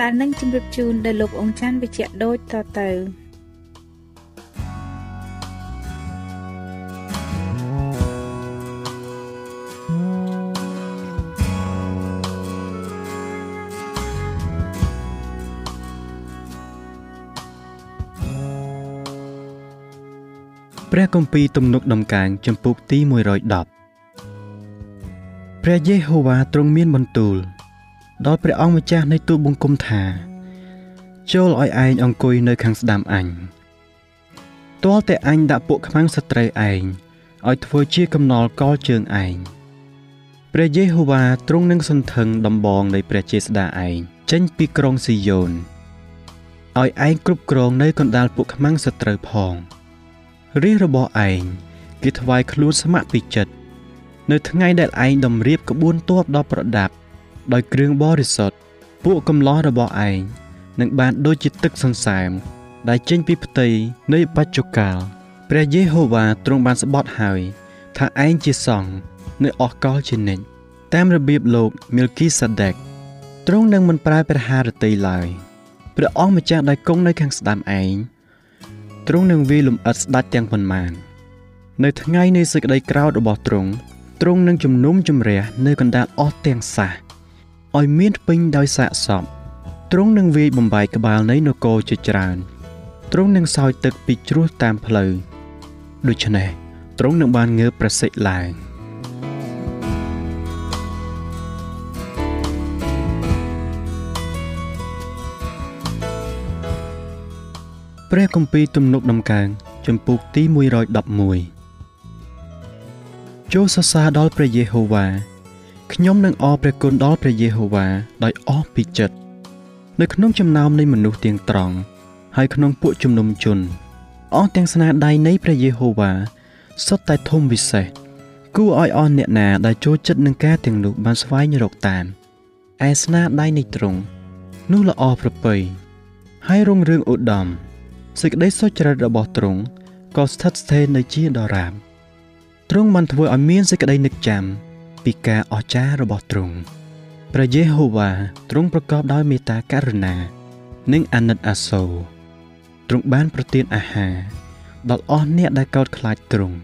ដែលនឹងជម្រាបជូនដល់លោកអង្ចាន់វិជ្ជៈដូចតទៅព្រះគម្ពីរទំនុកដំកើងចំពុកទី110ព្រះយេហូវ៉ាទ្រង់មានបន្ទូល ដល់ព្រះអង្គម្ចាស់នៃទូលបង្គំថា ចូលឲ្យឯងអង្គុយនៅខាងស្ដាំអញទាល់តែអញដាក់ពួកខ្មាំងសត្រូវឯងឲ្យធ្វើជាកំណល់កលជើងឯងព្រះយេហូវ៉ាទ្រង់នឹងសន្ធឹងដំបងនៃព្រះចេស្តាឯងចេញពីក្រុងស៊ីយ៉ូនឲ្យឯងគ្រប់គ្រងនៅកណ្ដាលពួកខ្មាំងសត្រូវផងរាជរបស់ឯងគេថ្វាយខ្លួនស្ម័គ្រពីចិត្តនៅថ្ងៃដែលឯងតម្រៀបក្បួនទ័ពដ៏ប្រដាប់ ដោយគ្រឿងបរិសុទ្ធពួកកំឡោះរបស់ឯងនឹងបានដូចជាទឹកសន្សើមដែលចេញពីផ្ទៃនៃបច្ចុប្កាលព្រះយេហូវ៉ាទ្រង់បានស្បត់ហើយ ថាឯងជាសង្ឃនៅអស់កលជានិច្ចតាមរបៀបលោកមីលគីសាដេកទ្រង់នឹងមិនប្រែព្រះハរតីឡើយព្រះអង្គម្ចាស់ដែលគង់នៅខាងស្ដាំឯងទ្រង់នឹងវាលំអិតស្ដេចទាំងប៉ុន្មាន នៅថ្ងៃនៃសេចក្តីក្រោធរបស់ទ្រង់ទ្រង់នឹងជំនុំជម្រះនៅកណ្ដាលអស់ទាំងសះ ឲ្យមានពេញដោយសាកសពទ្រង់នឹងវាយបំបែកក្បាលនៃនគរជាច្រើនទ្រង់នឹងសោយទឹកពីជ្រោះតាមផ្លូវដូច្នេះទ្រង់នឹងបានងើបប្រសិទ្ធឡើងព្រះគម្ពីរទំនុកដំកើងចំពុកទី111ចូលសរសើរដល់ព្រះយេហូវ៉ា ខ្ញុំនឹងអរព្រះគុណដល់ព្រះយេហូវ៉ាដោយអស់ពីចិត្តនៅក្នុងចំណោមនៃមនុស្សទាំងត្រង់ហើយក្នុងពួកជំនុំជនអស់ទាំងស្នាដៃនៃព្រះយេហូវ៉ាសុទ្ធតែធំវិសេសគួរឲ្យអស់អ្នកណាដែលចូលចិត្តនឹងការទាំងនោះបានស្វែងរកតាមឯស្នាដៃនៃទ្រង់នោះល្អប្រពៃហើយរុងរឿងឧត្តមសេចក្តីសុចរិតរបស់ទ្រង់ក៏ស្ថិតស្ថេរនៅជាដរាបទ្រង់បានធ្វើឲ្យមានសេចក្តីនឹកចាំ ពីការអស្ចារ្យរបស់ទ្រង់ព្រះយេហូវ៉ាទ្រង់ប្រកបដោយមេត្តាករុណា និងអាណិតអាសូរទ្រង់បានប្រទានអាហារដល់អស់អ្នកដែលកោតខ្លាចទ្រង់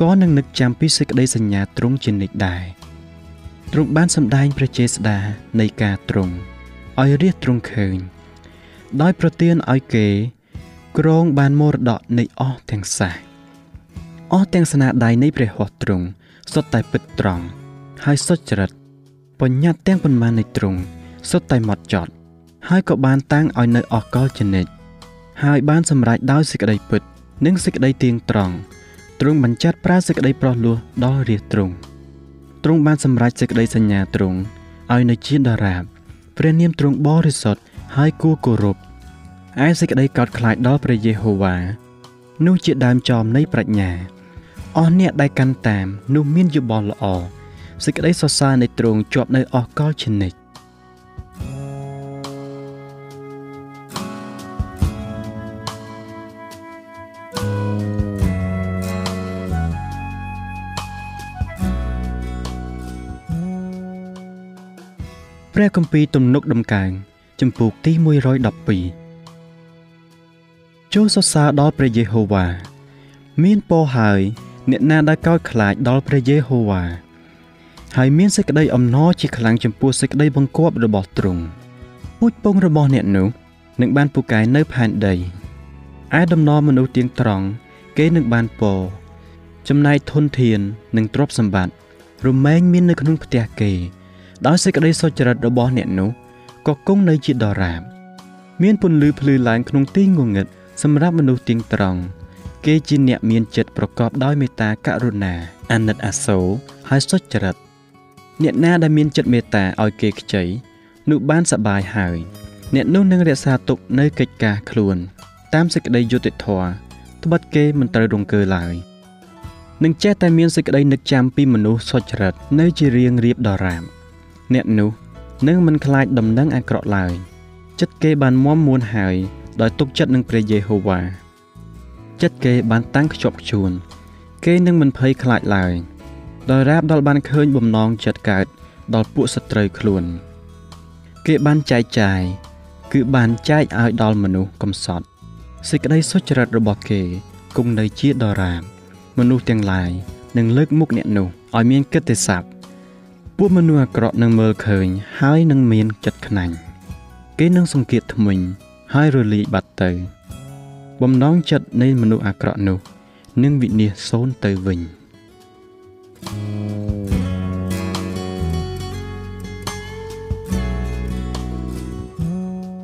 ក៏នឹងនឹកចាំពីសេចក្តីសញ្ញាទ្រង់ជានិច្ចដែរទ្រង់បានសម្ដែងព្រះចេស្តានៃការទ្រង់ឲ្យរាជទ្រង់ឃើញ ដោយប្រទានឲ្យគេក្រងបានមរតកនៃអស់ទាំងសះអស់ទាំងស្នាដៃនៃព្រះហស្ថទ្រង់ សុទ្ធតែពិតត្រង់ហើយសុចរិតបញ្ញត្តិទាំងប៉ុន្មាននៃទ្រង់សុទ្ធតែម៉ត់ចត់ហើយក៏បានតាំងឲ្យនៅអកលចនិចហើយបានសម្រេចដោយសេចក្តីពិត និងសេចក្តីទៀងត្រង់ទ្រង់បញ្ចាត់ប្រើសេចក្តីប្រោះលោះដល់រាជទ្រង់ទ្រង់បានសម្រេចសេចក្តីសញ្ញាទ្រង់ឲ្យនៅជាដរាបព្រះនាមទ្រង់បរិសុទ្ធហើយគួរគោរពឯសេចក្តីកោតខ្លាចដល់ព្រះយេហូវ៉ានោះជាដើមចមនៃប្រាជ្ញា អស់អ្នកដែលកាន់តាមនោះមានយោបល់ល្អសេចក្តីសរសើរនៃទ្រង់ជាប់នៅអស់កលជានិច្ចព្រះគម្ពីរទំនុកដំកើងចំពូកទី112ចូលសរសើរដល់ព្រះយេហូវ៉ាមានពរហើយ អ្នកណាដែលកោតខ្លាចដល់ព្រះយេហូវ៉ាហើយមានសេចក្តីអំណរជាខ្លាំងចំពោះសេចក្តីបង្គាប់របស់ទ្រង់ពូជពងរបស់អ្នកនោះនឹងបានពូកែនៅផែនដីឯដំណរមនុស្សទៀងត្រង់គេនឹងបានពរចំណែកធនធាននិងទ្រព្យសម្បត្តិរមែងមាននៅក្នុងផ្ទះគេ ដោយសេចក្តីសុចរិតរបស់អ្នកនោះក៏គង់នៅជាដរាប មានពន្លឺភ្លឺឡើងក្នុងទីងងឹតសម្រាប់មនុស្សទៀងត្រង់ គេជាអ្នកមានចិត្តប្រកបដោយមេត្តាករុណា អាណិតអាសូរហើយសុចរិតអ្នកណាដែលមានចិត្តមេត្តាឲ្យគេខ្ចីនោះបានសប្បាយហើយ អ្នកនោះនឹងរក្សាទុកនៅកិច្ចការខ្លួន តាមសេចក្តីយុត្តិធម៌ត្បិតគេមិនត្រូវរង្គើឡើយនឹងចេះតែមានសេចក្តីនឹកចាំពីមនុស្សសុចរិតនៅជារៀងរៀបដរាបអ្នកនោះនឹងមិនខ្លាចដំណឹងអាក្រក់ឡើយចិត្តគេបានមមមួនហើយដោយទុកចិត្តនឹងព្រះយេហូវ៉ា ចិត្តគេបានតាំងខ្ជាប់ខ្ជួន គេនឹងមិនភ័យខ្លាចឡើយដោយរាបដល់បានឃើញបំណងចិត្តកើតដល់ពួកសត្រូវខ្លួន គេបានចែកចាយគឺបានចែកឲ្យដល់មនុស្សកំសត់សេចក្តីសុចរិតរបស់គេគង់នៅជាដរាបមនុស្សទាំងឡាយនឹងលើកមុខអ្នកនោះឲ្យមានកិត្តិស័ព្ទពួកមនុស្សអាក្រក់នឹងមើលឃើញហើយនឹងមានចិត្តខ្នាញ់គេនឹងសង្កេតថ្មិញហើយរលាយបាត់ទៅ បំណងចិត្តនៃមនុស្សអាក្រក់នោះនឹងវិនាសសូន្យទៅវិញ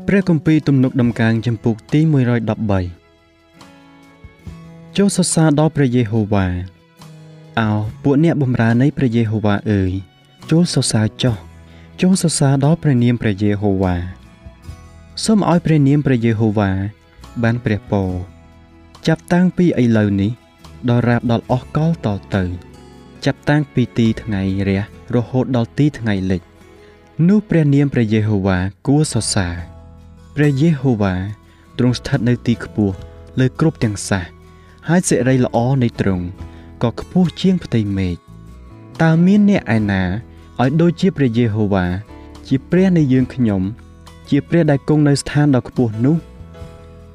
ព្រះគម្ពីរទំនុកដំកើងចំពុកទី113ចូលសរសើរដល់ព្រះយេហូវ៉ាអោពួកអ្នកបម្រើនៃព្រះយេហូវ៉ាអើយចូលសរសើរចុះចូលសរសើរដល់ព្រះនាមព្រះយេហូវ៉ាសូមឲ្យព្រះនាមព្រះយេហូវ៉ា បានព្រះពរចាប់តាំងពីឥឡូវនេះដល់រាបដល់អស់កលតទៅ ចាប់តាំងពីទីថ្ងៃរះរហូតដល់ទីថ្ងៃលិចនោះព្រះនាមព្រះយេហូវ៉ាគួរសរសើរព្រះយេហូវ៉ាទ្រង់ស្ថិតនៅទីខ្ពស់លើគ្រប់ទាំងសះហើយសិរីល្អនៃទ្រង់ក៏ខ្ពស់ជាងផ្ទៃមេឃតើមានអ្នកឯណាឲ្យដូចជាព្រះយេហូវ៉ាជាព្រះនៃយើងខ្ញុំ ជាព្រះដែលគង់នៅស្ថានដ៏ខ្ពស់នោះ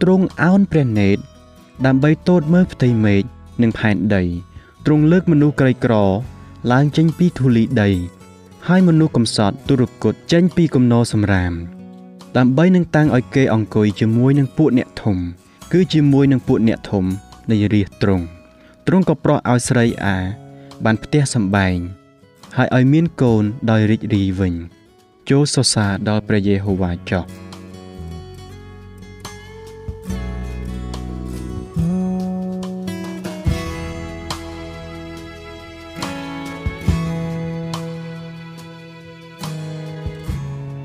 ទ្រង់អោនព្រះនេតដើម្បីទតមើលផ្ទៃមេឃនិងផែនដីទ្រង់លើកមនុស្សក្រីក្រ ឡើងចេញពីធូលីដី ហើយមនុស្សកំសត់ទុរគតចេញពីគំនរសម្រាមដើម្បីនឹងតាំងឲ្យគេអង្គុយជាមួយនឹងពួកអ្នកធំ គឺជាមួយនឹងពួកអ្នកធំនៃរាជទ្រង់ទ្រង់ក៏ប្រោះឲ្យស្រីអា បានផ្ទះសម្បែងហើយឲ្យមានកូនដោយរីករាយវិញ ចូលសរសើរដល់ព្រះយេហូវ៉ាចុះ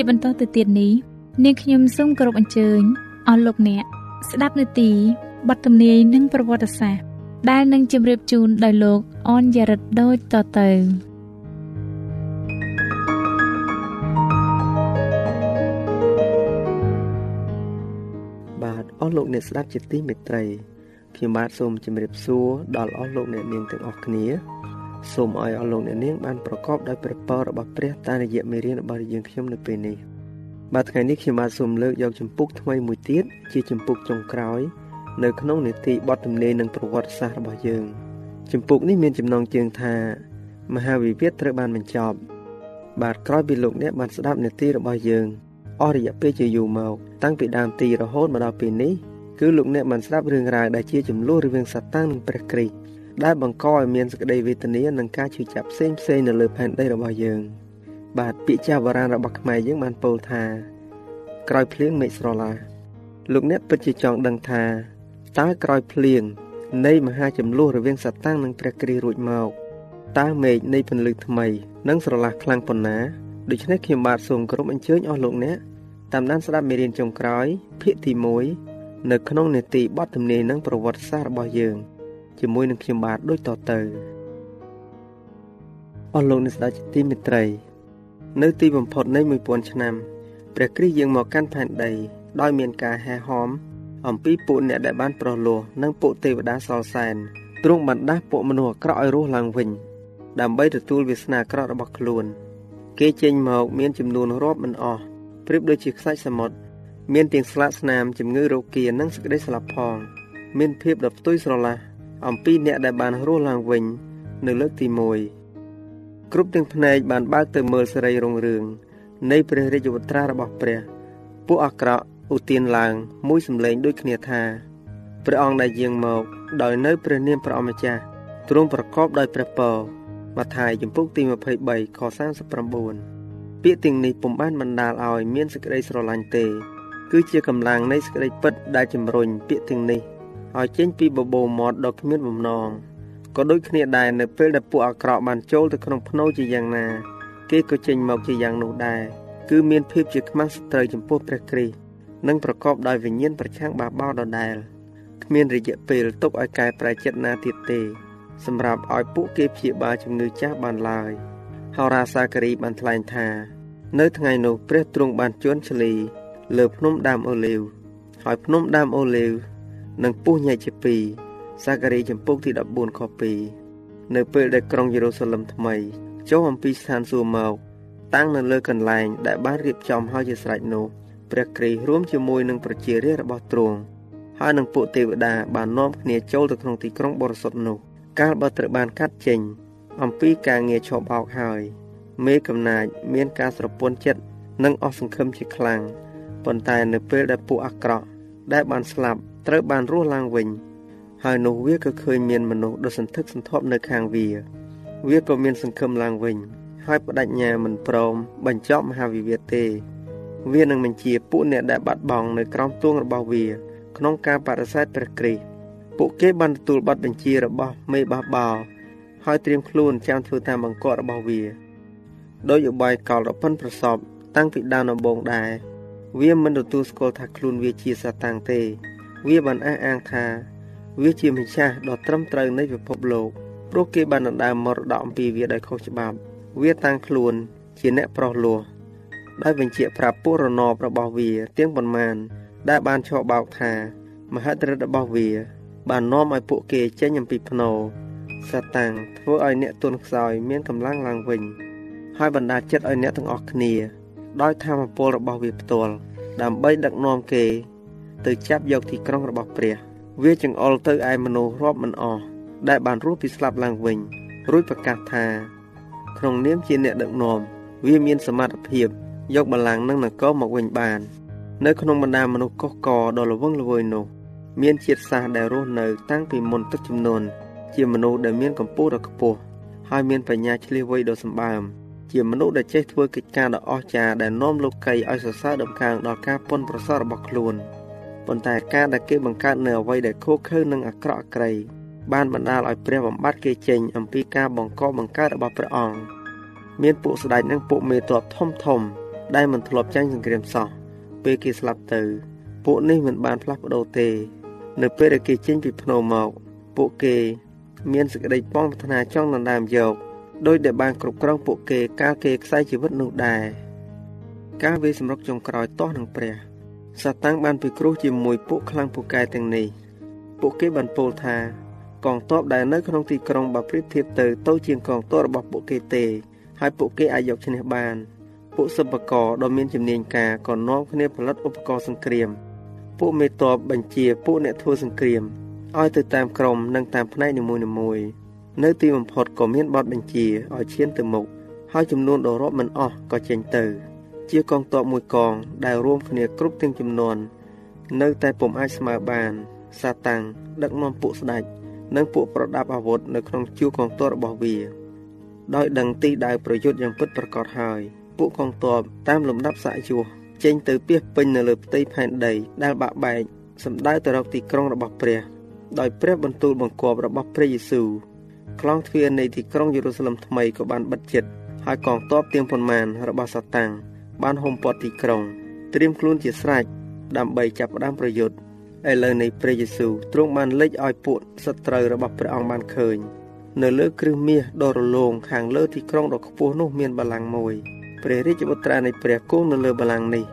ជាបន្តទៅទៀតនេះនាងខ្ញុំសូមគោរពអញ្ជើញអស់លោកអ្នកស្ដាប់នាទីបទទំនាយនិងប្រវត្តិសាស្ត្រដែលនឹងជម្រាបជូនដោយលោកអនយ៉ារិតដូចតទៅបាទអស់លោកអ្នកស្ដាប់ជាទីមេត្រីខ្ញុំបាទសូមជម្រាបសួរដល់អស់លោកអ្នកនាងទាំងអស់គ្នា សូមឲ្យអស់លោកអ្នកនាងបានប្រកបដោយព្រះពររបស់ព្រះតាមរយៈមេរៀនរបស់យើងខ្ញុំនៅពេលនេះបាទថ្ងៃនេះខ្ញុំបាទសូមលើកយកចម្ពោះថ្មីមួយទៀតជាចម្ពោះចុងក្រោយ នៅក្នុងនីតិបទទំនេរនិងប្រវត្តិសាស្ត្ររបស់យើងចម្ពោះនេះមានចំណងជើងថា មហាវិវាទត្រូវបានបញ្ចប់ បាទក្រោយពីលោកអ្នកបានស្ដាប់នីតិរបស់យើងអស់រយៈពេលជាយូរមកតាំងពីដើមទីរហូតមកដល់ពេលនេះគឺលោកអ្នកបានស្ដាប់រឿងរ៉ាវដែលជាចំនួនរវាងសាតាំងនិងព្រះគ្រីស្ទ ដែលបង្កឲ្យមានសេចក្តីវេទនានិងការឈឺចាប់ផ្សេងផ្សេងនៅលើផែនដីរបស់យើង បាទពាក្យចាស់បុរាណរបស់ខ្មែរយើងបានពោលថាក្រោយភ្លៀងមេឃស្រឡាលោកអ្នកពិតជាចង់ដឹងថាតើក្រោយភ្លៀងនៃមហាចំនួនរវាងសាតាំងនិងព្រះគ្រីស្ទរួចមកតើមេឃនៃពន្លឺថ្មីនឹងស្រឡះខ្លាំងប៉ុណ្ណាដូច្នេះខ្ញុំបាទសូមគោរពអញ្ជើញអស់លោកអ្នកតាមដានស្ដាប់មេរៀនចុងក្រោយភាគទី1នៅក្នុងនេតិបទទំនេរនិងប្រវត្តិសាស្ត្ររបស់យើង ជាមួយនឹងខ្ញុំបាទដូចតទៅអស់លោកអ្នកស្ដាប់ជាទីមេត្រី នៅទីបំផុតនៃ1000ឆ្នាំព្រះគ្រីស្ទយាងមកកាន់ផែនដី ដោយមានការហែហមអំពីពួកអ្នកដែលបានប្រោះលោះនិងពួកទេវតាសល់សែនទ្រង់បណ្ដាស់ពួកមនុស្សអាក្រក់ឲ្យរស់ឡើងវិញ ដើម្បីទទួលវាសនាអាក្រក់របស់ខ្លួន គេចេញមកមានចំនួនរាប់មិនអស់ប្រៀបដូចជាខ្សាច់សមុទ្រមានទាំងស្លាកស្នាមជំងឺរោគានិងសេចក្តីស្លាប់ផង មានភាពដ៏ផ្ទុយស្រឡះ អំពីអ្នកដែលបានរស់ឡើងវិញនៅលើកទី1គ្រប់ទាំងភ្នែកបានបើកទៅមើលសេរីរុងរឿងនៃព្រះរាជវត្រារបស់ព្រះ ពួកអាក្រក់ឧទានឡើង មួយសម្លេងដូចគ្នាថាព្រះអង្គដែលយាងមកដោយនៅព្រះនាមព្រះអម្ចាស់ទ្រង់ប្រកបដោយព្រះពរម៉ាថាយជំពូកទី23ខ39ពាក្យទាំងនេះពុំបានបណ្ដាលឲ្យមានសេចក្តីស្រឡាញ់ទេ គឺជាកម្លាំងនៃសេចក្តីពិតដែលជំរុញពាក្យទាំងនេះ ឲ្យចេញពីបបោមាត់ដ៏គ្មានបំណងក៏ដូចគ្នាដែរនៅពេលដែលពួកអាក្រក់បានចូលទៅក្នុងភ្នូជាយ៉ាងណា គេក៏ចេញមកជាយ៉ាងនោះដែរគឺមានភាពជាខ្មាំងសត្រូវចំពោះព្រះគ្រីស្ទនិងប្រកបដោយវិញ្ញាណប្រឆាំងបាបោដដែលគ្មានរយៈពេលទុកឲ្យកែប្រែចិត្តណាទៀតទេ សម្រាប់ឲ្យពួកគេព្យាបាលជំងឺចាស់បានឡើយហោរាសាការីបានថ្លែងថា នៅថ្ងៃនោះព្រះទ្រង់បានជន់ឈ្លីលើភ្នំដើមអូលីវហើយភ្នំដើមអូលីវ និងពុះញែកជាពីរសាការីចំពុកទី14ខ2នៅពេលដែលក្រុងយេរូសាឡឹមថ្មីចុះអំពីស្ថានសួគ៌មកតាំងនៅលើកន្លែងដែលបានរៀបចំហើយជាស្រេចនោះព្រះគ្រីស្ទរួមជាមួយនឹងប្រជារាស្ត្ររបស់ទ្រង់ហើយនឹងពួកទេវតាបាននាំគ្នាចូលទៅក្នុងទីក្រុងបរិសុទ្ធនោះកាលបើត្រូវបានកាត់ចេញ អំពីការងារឈប់អោកហើយមេកំណាចមានការស្រពន់ចិត្តនិងអស់សង្ឃឹមជាខ្លាំងប៉ុន្តែនៅពេលដែលពួកអាក្រក់ដែលបានស្លាប់ ត្រូវបានរស់ឡើងវិញហើយនោះវាក៏ឃើញមានមនុស្សដ៏សន្ធឹកសន្ធាប់នៅខាងវា វាក៏មានសង្ឃឹមឡើងវិញ ហើយបដិញ្ញាមិនព្រមបញ្ចប់មហាវិវាទទេ វានឹងបញ្ជាពួកអ្នកដែលបាត់បង់នៅក្រោមទួងរបស់វា ក្នុងការបដិសេធព្រះគ្រីស្ទពួកគេបានទទួលបទបញ្ជារបស់មេបះបោហើយត្រៀមខ្លួនចាំធ្វើតាមបង្គាប់របស់វាដោយឧបាយកលរពិនប្រសពតាំងពីដើមដំបូងដែរវាមិនទទួលស្គាល់ថាខ្លួនវាជាសាតាំងទេ វាបានអះអាងថាវាជាម្ចាស់ដ៏ត្រឹមត្រូវនៃពិភពលោកព្រោះគេបានដណ្ដើមមរតកអំពីវាដោយខុសច្បាប់ វាតាំងខ្លួនជាអ្នកប្រុសលោះដោយបញ្ជាក់ប្រាប់ពុករណបរបស់វាទាំងប៉ុន្មាន ដែលបានឆោបោកថា មហិទ្ធិឫទ្ធិរបស់វា បាននាំឲ្យពួកគេចេញអំពីភ្នោសាតាំងធ្វើឲ្យអ្នកទន់ខ្សោយមានកម្លាំងឡើងវិញ ហើយបណ្ដាចិត្តឲ្យអ្នកទាំងអស់គ្នា ដោយធម៌ពលរបស់វាផ្ទាល់ដើម្បីដឹកនាំគេ ទៅចាប់យកទីក្រុងរបស់ព្រះ វាចង្អុលទៅឯមនុស្សរាប់មិនអស់ដែលបានរស់ពីស្លាប់ឡើងវិញរួចប្រកាសថាក្នុងនាមជាអ្នកដឹកនាំវាមានសមត្ថភាពយកបល្ល័ង្កនិងនគរមកវិញបាន នៅក្នុងបណ្ដាមនុស្សកុសកដ៏ល្វឹងល្វើយនោះ មានជាតិសាសន៍ដែលរស់នៅ តាំងពីមុនទឹកចំនួនជាមនុស្សដែលមានកម្ពស់ដ៏ខ្ពស់ហើយមានបញ្ញាឆ្លៀសវៃដ៏សម្បើមជាមនុស្សដែលចេះធ្វើកិច្ចការដ៏អស្ចារ្យដែលនាំលោកីឲ្យសរសើរដំកើងដល់ការពុនប្រសពរបស់ខ្លួន។ ប៉ុន្តែការដែលគេបង្កើតនៅអ្វីដែលខុសខើនិងអាក្រក់អាក្រៃបានបណ្ដាលឲ្យព្រះបំបត្តិគេចេញអំពីការបង្កបង្កើតរបស់ព្រះអង្គមានពួកស្ដេចនិងពួកមេទ័ពធំធំ ដែលមិនធ្លាប់ចាញ់សង្គ្រាមសោះពេលគេស្លាប់ទៅ ពួកនេះមិនបានផ្លាស់ប្ដូរទេ នៅពេលដែលគេចេញពីភ្នំមក ពួកគេ មានសេចក្តីប៉ងប្រាថ្នាចង់ដណ្ដើមយកដោយដែលបានគ្រប់គ្រងពួកគេកាលគេខ្សែជីវិតនោះដែរការវាសម្រុកចុងក្រោយទាស់នឹងព្រះ សាតាំងបានពិគ្រោះជាមួយពួកខ្លាំងពូកែទាំងនេះពួកគេបានពោលថា កងទ័ពដែលនៅក្នុងទីក្រុងបើប្រៀបធៀបទៅទៅជាងកងទ័ពរបស់ពួកគេទេហើយពួកគេអាចយកឈ្នះបាន ពួកសិប្បករដ៏មានជំនាញការក៏នាំគ្នាផលិតឧបករណ៍សង្គ្រាម ពួកមេតបបញ្ជាពួកអ្នកធ្វើសង្គ្រាមឲ្យទៅតាមក្រុមនិងតាមផ្នែកនីមួយៗនៅទីបំផុតក៏មានបទបញ្ជាឲ្យឈានទៅមុខហើយចំនួនដ៏រាប់មិនអស់ក៏ចេញទៅ ជាកងទ័ពមួយកង ដែលរួមគ្នាគ្រប់ទាំងចំនួននៅតែពុំអាចស្មើបានសាតាំងដឹកនាំពួកស្ដេចនិងពួកប្រដាប់អាវុធនៅក្នុងជួរកងទ័ពរបស់វា ដោយដឹងទីដៅប្រយុទ្ធយ៉ាងពិតប្រាកដហើយពួកកងទ័ពតាមលំដាប់សាកយោចេញទៅពីពេញនៅលើផ្ទៃផែនដីដែលបាក់បែកសម្ដៅទៅរកទីក្រុងរបស់ព្រះ ដោយព្រះបន្ទូលបង្គាប់របស់ព្រះយេស៊ូវខ្លងទ្វារនៃទីក្រុងយេរូសាឡឹមថ្មីក៏បានបិទជិតហើយកងទ័ពទៀងប៉ុន្មានរបស់សាតាំង បានហុំព័ទ្ធទីក្រុង ត្រៀមខ្លួនជាស្រេចដើម្បីចាប់ផ្ដើមប្រយុទ្ធឥឡូវនៃព្រះយេស៊ូវទ្រង់បានលេចឲ្យពួកសត្រូវរបស់ព្រះអង្គបានឃើញ នៅលើគ្រឹះមាសដ៏រលោងខាងលើទីក្រុងដ៏ខ្ពស់នោះមានបល្ល័ង្កមួយព្រះរាជបុត្រានៃព្រះគង់នៅលើបល្ល័ង្កនេះ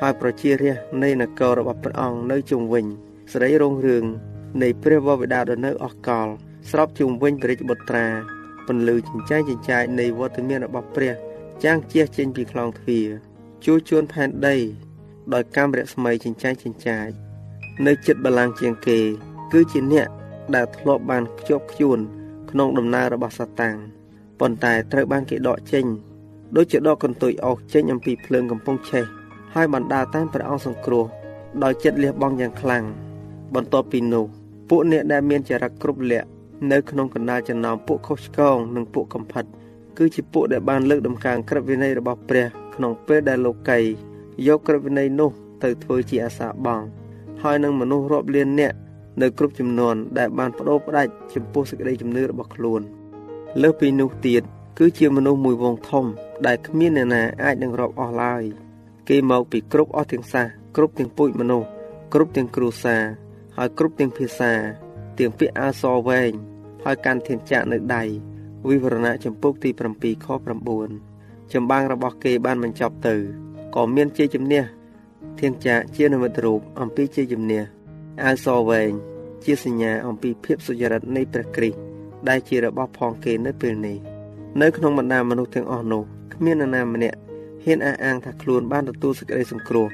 ហើយប្រជារាស្ត្រនៃនគររបស់ព្រះអង្គនៅជុំវិញសេរីរុងរឿងនៃព្រះវរបិតាដ៏នៅអស់កល ស្របជុំវិញព្រះរាជបុត្រាពន្លឺចិញ្ចែងចិញ្ចាចនៃវត្តមានរបស់ព្រះ ចាំងជះចេញពីខ្លងទ្វារ ជួជួនផែនដី ដោយកាំរស្មីចិញ្ចែងចិញ្ចាចនៅចិត្តបលាំងជាងគេ គឺជាអ្នកដែលធ្លាប់បានខ្ជាប់ខ្ជួន ក្នុងដំណើររបស់សាតាំងប៉ុន្តែត្រូវបានគេដកចេញដូចជាដកកន្ទុយអស់ចេញអំពីភ្លើងកំពុងឆេះហើយបណ្ដាតាមព្រះអង្គសង្គ្រោះដោយចិត្តលះបង់យ៉ាងខ្លាំងបន្ទាប់ពីនោះពួកអ្នកដែលមានចរិតគ្រប់លក្ខនៅក្នុងកណ្ដាលចំណោមពួកខុសឆ្គងនិងពួកកំផិត គឺជាពួកដែលបានលើកដំកើងក្រឹតវិន័យរបស់ព្រះ ក្នុងពេលដែលលោកីយកក្រឹតវិន័យនោះទៅធ្វើជាអាសាបង់ហើយនឹងមនុស្សរាប់លាននាក់នៅគ្រប់ចំនួនដែលបានបដូរផ្ដាច់ចំពោះសេចក្តីជំនឿរបស់ខ្លួនលើសពីនោះទៀតគឺជាមនុស្សមួយវងធំ ដែលគ្មានអ្នកណាអាចនឹងរាប់អស់ឡើយគេមកពីគ្រប់អស់ទាំងសាសគ្រប់ទាំងពូជមនុស្សគ្រប់ទាំងគ្រួសារហើយគ្រប់ទាំងភាសាទាំងពាក្យអសរវែងហើយកាន់ធានចាក់នៅដៃវិវរណៈចម្ពោះទី7ខ9 ចម្បាំងរបស់គេបានបញ្ចប់ទៅក៏មានជាជំនះធានចាក់ជានិមិត្តរូបអំពីជាជំនះអសរវែងជាសញ្ញាអំពីភាពសុចរិតនៃព្រះគ្រីស្ទដែលជារបស់ផងគេនៅពេលនេះនៅក្នុងបណ្ដាមនុស្សទាំងអស់នោះគ្មាននរណាម្នាក់ហ៊ានអះអាងថាខ្លួនបានទទួលសេចក្តីសង្គ្រោះ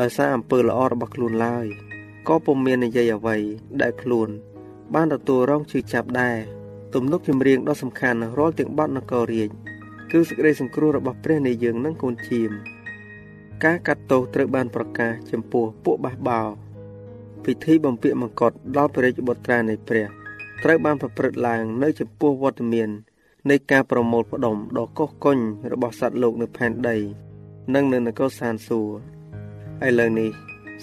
ដោយសារអំពើល្អរបស់ខ្លួនឡើយក៏ពុំមាននិយាយអ្វីដែលខ្លួន បានទទួលរងជឿចាប់ដែរទំនុកចម្រៀងដ៏សំខាន់រាល់ទាំងបទនគររាជ គឺសេចក្តីសង្គ្រោះរបស់ព្រះនៃយើងនិងកូនជៀមការកាត់ទោសត្រូវបានប្រកាសចំពោះពួកបះបោពិធីបំពាក់មង្គតដល់ព្រះរាជបុត្រានៃព្រះត្រូវបានប្រព្រឹត្តឡើងនៅចំពោះវត្តមាននៃការប្រមូលផ្ដុំដ៏កុសកុញរបស់សត្វលោកនៅផែនដី និងនៅនគរសានសួរឥឡូវនេះ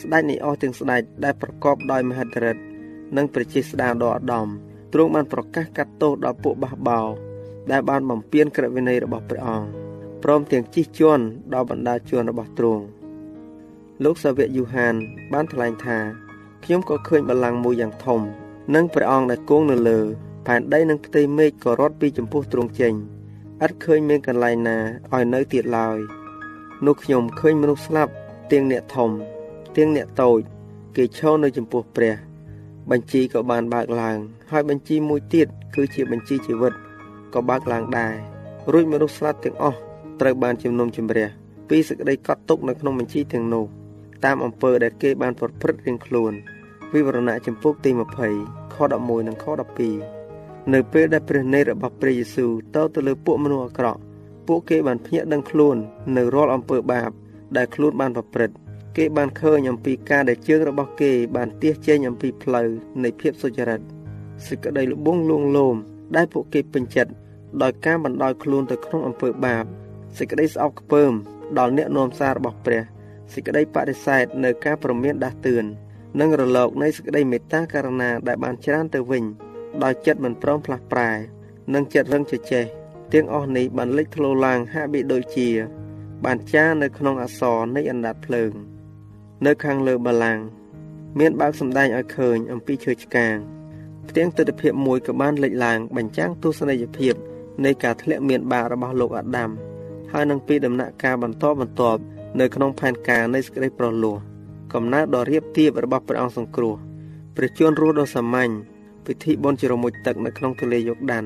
ស្ដេចនៃអស់ទាំងស្ដេចដែលប្រកបដោយមហិទ្ធិឫទ្ធិនិងប្រជាស្ដារដ៏ឧត្តមទ្រង់បានប្រកាសកាត់ទោសដល់ពួកបះបោ ដែលបានបំពានក្រឹតវិន័យរបស់ព្រះអង្គព្រមទាំងជិះជាន់ដល់បណ្ដាជនរបស់ទ្រង់លោកសាវកយូហាន បានថ្លែងថាខ្ញុំក៏ឃើញបល្ល័ង្កមួយយ៉ាងធំ និងព្រះអង្គដែលគង់នៅលើផែនដីនិងផ្ទៃមេឃក៏រត់ពីចំពោះទ្រង់ចេញឥតឃើញមានកន្លែងណាឲ្យនៅទៀតឡើយនោះខ្ញុំឃើញមនុស្សស្លាប់ទាំងអ្នកធំទាំងអ្នកតូច គេឈរនៅចំពោះព្រះ បញ្ជីក៏បានបើកឡើង ហើយបញ្ជីមួយទៀតគឺជាបញ្ជីជីវិត ក៏បើកឡើងដែររួចមនុស្សស្លាប់ទាំងអស់ត្រូវបានជំនុំជម្រះពីសេចក្តីកត់ទុកនៅក្នុងបញ្ជីទាំងនោះតាមអំពើដែលគេបានប្រព្រឹត្តរៀងខ្លួនវិវរណៈចំពុកទី20ខ11និងខ12នៅពេលដែលព្រះនេតរបស់ព្រះយេស៊ូវទៅទៅលើពួកមនុស្សអាក្រក់ពួកគេបានភ្ញាក់ដឹងខ្លួននៅរាល់អំពើបាប ដែលខ្លួនបានប្រព្រឹត្តគេបានឃើញអំពីការដែលជើងរបស់គេបានទាសចេញអំពីផ្លូវនៃភាពសុចរិតសេចក្តីលបងលួងលោមដែលពួកគេពេញចិត្ត ដោយការបណ្ដោយខ្លួនទៅក្នុងអំពើបាបសេចក្តីស្អប់ខ្ពើមដល់អ្នកនាំសាររបស់ព្រះសេចក្តីបដិសេធនៅការប្រមានដាស់តឿននិងរលកនៃសេចក្តីមេត្តាករុណាដែលបានច្រានទៅវិញដោយចិត្តមិនព្រមផ្លាស់ប្រែនិងចិត្តរឹងជជែកទាំងអស់នេះបានលេចធ្លោឡើងហាក់បីដូចជា បានចារនៅក្នុងអសរនៃអណ្ដាតភ្លើង។នៅខាងលើបល្ល័ង្កមានបើកសម្ដែងឲ្យឃើញអំពីឈើឆ្កាងផ្ទាំងទិដ្ឋភាពមួយក៏បានលេចឡើងបញ្ចាំងទស្សនីយភាព នៃការធ្លាក់មានបាបរបស់លោកអាដាមហើយនឹងពីដំណាក់កាលបន្តបន្ទាប់នៅក្នុងផែនការនៃសេចក្តីប្រលោះកំណើតដ៏រៀបទៀបរបស់ព្រះអង្គសង្គ្រោះព្រះជន្មរស់ដ៏សាមញ្ញពិធីបុណ្យជ្រមុជទឹកនៅក្នុងទន្លេយ៉ូដាន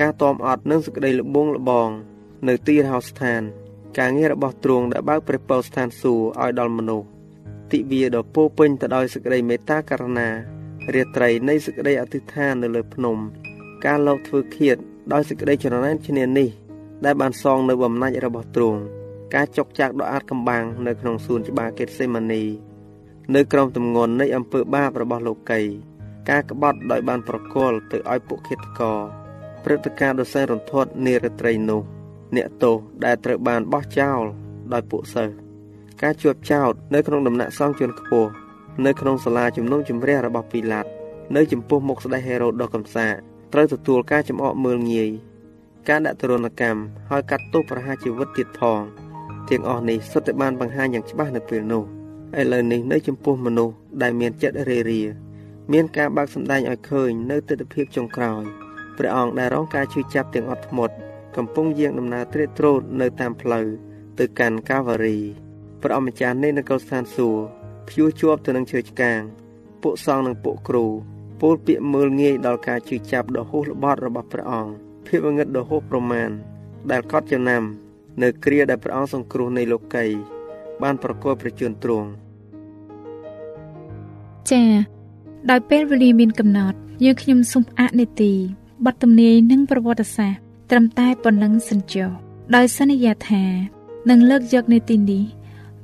ការតមអត់និងសេចក្តីលបងលបង នៅទីរហោស្ថាន ការងាររបស់ទ្រង់ដែលបើកព្រះពរស្ថានសួគ៌ឲ្យដល់មនុស្សទិវាដ៏ពោពេញទៅដោយសេចក្តីមេត្តាករុណារាត្រីនៃសេចក្តីអធិដ្ឋាននៅលើភ្នំ ការលោកធ្វើឃាត ដោយសេចក្តីច្រណែនឈ្នានេះ ដែលបានសងនៅបំណាច់របស់ទ្រង់ការចុកចាក់ដ៏អាចកំបាំងនៅក្នុងសួនច្បារកេតសេម៉ានី នៅក្រោមទម្ងន់នៃអំពើបាបរបស់លោកីការក្បត់ដោយបានប្រគល់ទៅឲ្យពួកឃាតករព្រឹត្តិការណ៍ដ៏សែនរន្ធត់នារាត្រីនោះ អ្នកទោសដែលត្រូវបានបោះចោលដោយពួកសិស្សការជួបចោតនៅក្នុងដំណាក់សង្ឃជនខ្ពស់នៅក្នុងសាលាជំនុំជម្រះរបស់ពីឡាតនៅចំពោះមុខស្ដេចហេរ៉ូតដ៏កំសា ត្រូវទទួលការចំអកមើលងាយការដាក់ទរណកម្មហើយកាត់ទោសប្រហារជីវិតទៀតផងទាំងអស់នេះសុទ្ធតែបានបង្ហាញយ៉ាងច្បាស់នៅពេលនោះឥឡូវនេះនៅចំពោះមនុស្សដែលមានចិត្តរេរា មានការបើកសម្ដែងឲ្យឃើញនៅទស្សនវិជ្ជាចុងក្រោយព្រះអង្គដែលរងការឈឺចាប់ទាំងអត់ធ្មត់កំពុងយាងដំណើរត្រៀតត្រោតនៅតាមផ្លូវទៅកាន់កាវ៉ារីព្រះអម្ចាស់នៃនគរស្ថានសួគ៌ព្យួរជាប់ទៅនឹងឈើឆ្កាង ពួកសង្ឃនិងពួកគ្រូ ពោលពាក្យមើលងាយដល់ការជឿចាប់ដ៏ហួសល្បត់របស់ព្រះអង្គភាពងឹតដ៏ហួសប្រមាណដែលកត់ចំណាំ នៅគ្រាដែលព្រះអង្គសង្គ្រោះនៃលោកីបានប្រកល់ប្រជញ្ញទ្រង់ចា៎ដោយពេលវេលាមានកំណត់យើងខ្ញុំសូមអនុទីបទទំនាយនិងប្រវត្តិសាស្ត្រត្រឹមតែប៉ុណ្ណឹងសិនចុះដោយសន្យាថានឹងលើកយកនៅទីនេះ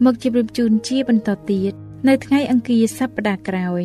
មកជម្រាបជូនជាបន្តទៀតនៅថ្ងៃអង្គារសប្តាហ៍ក្រោយ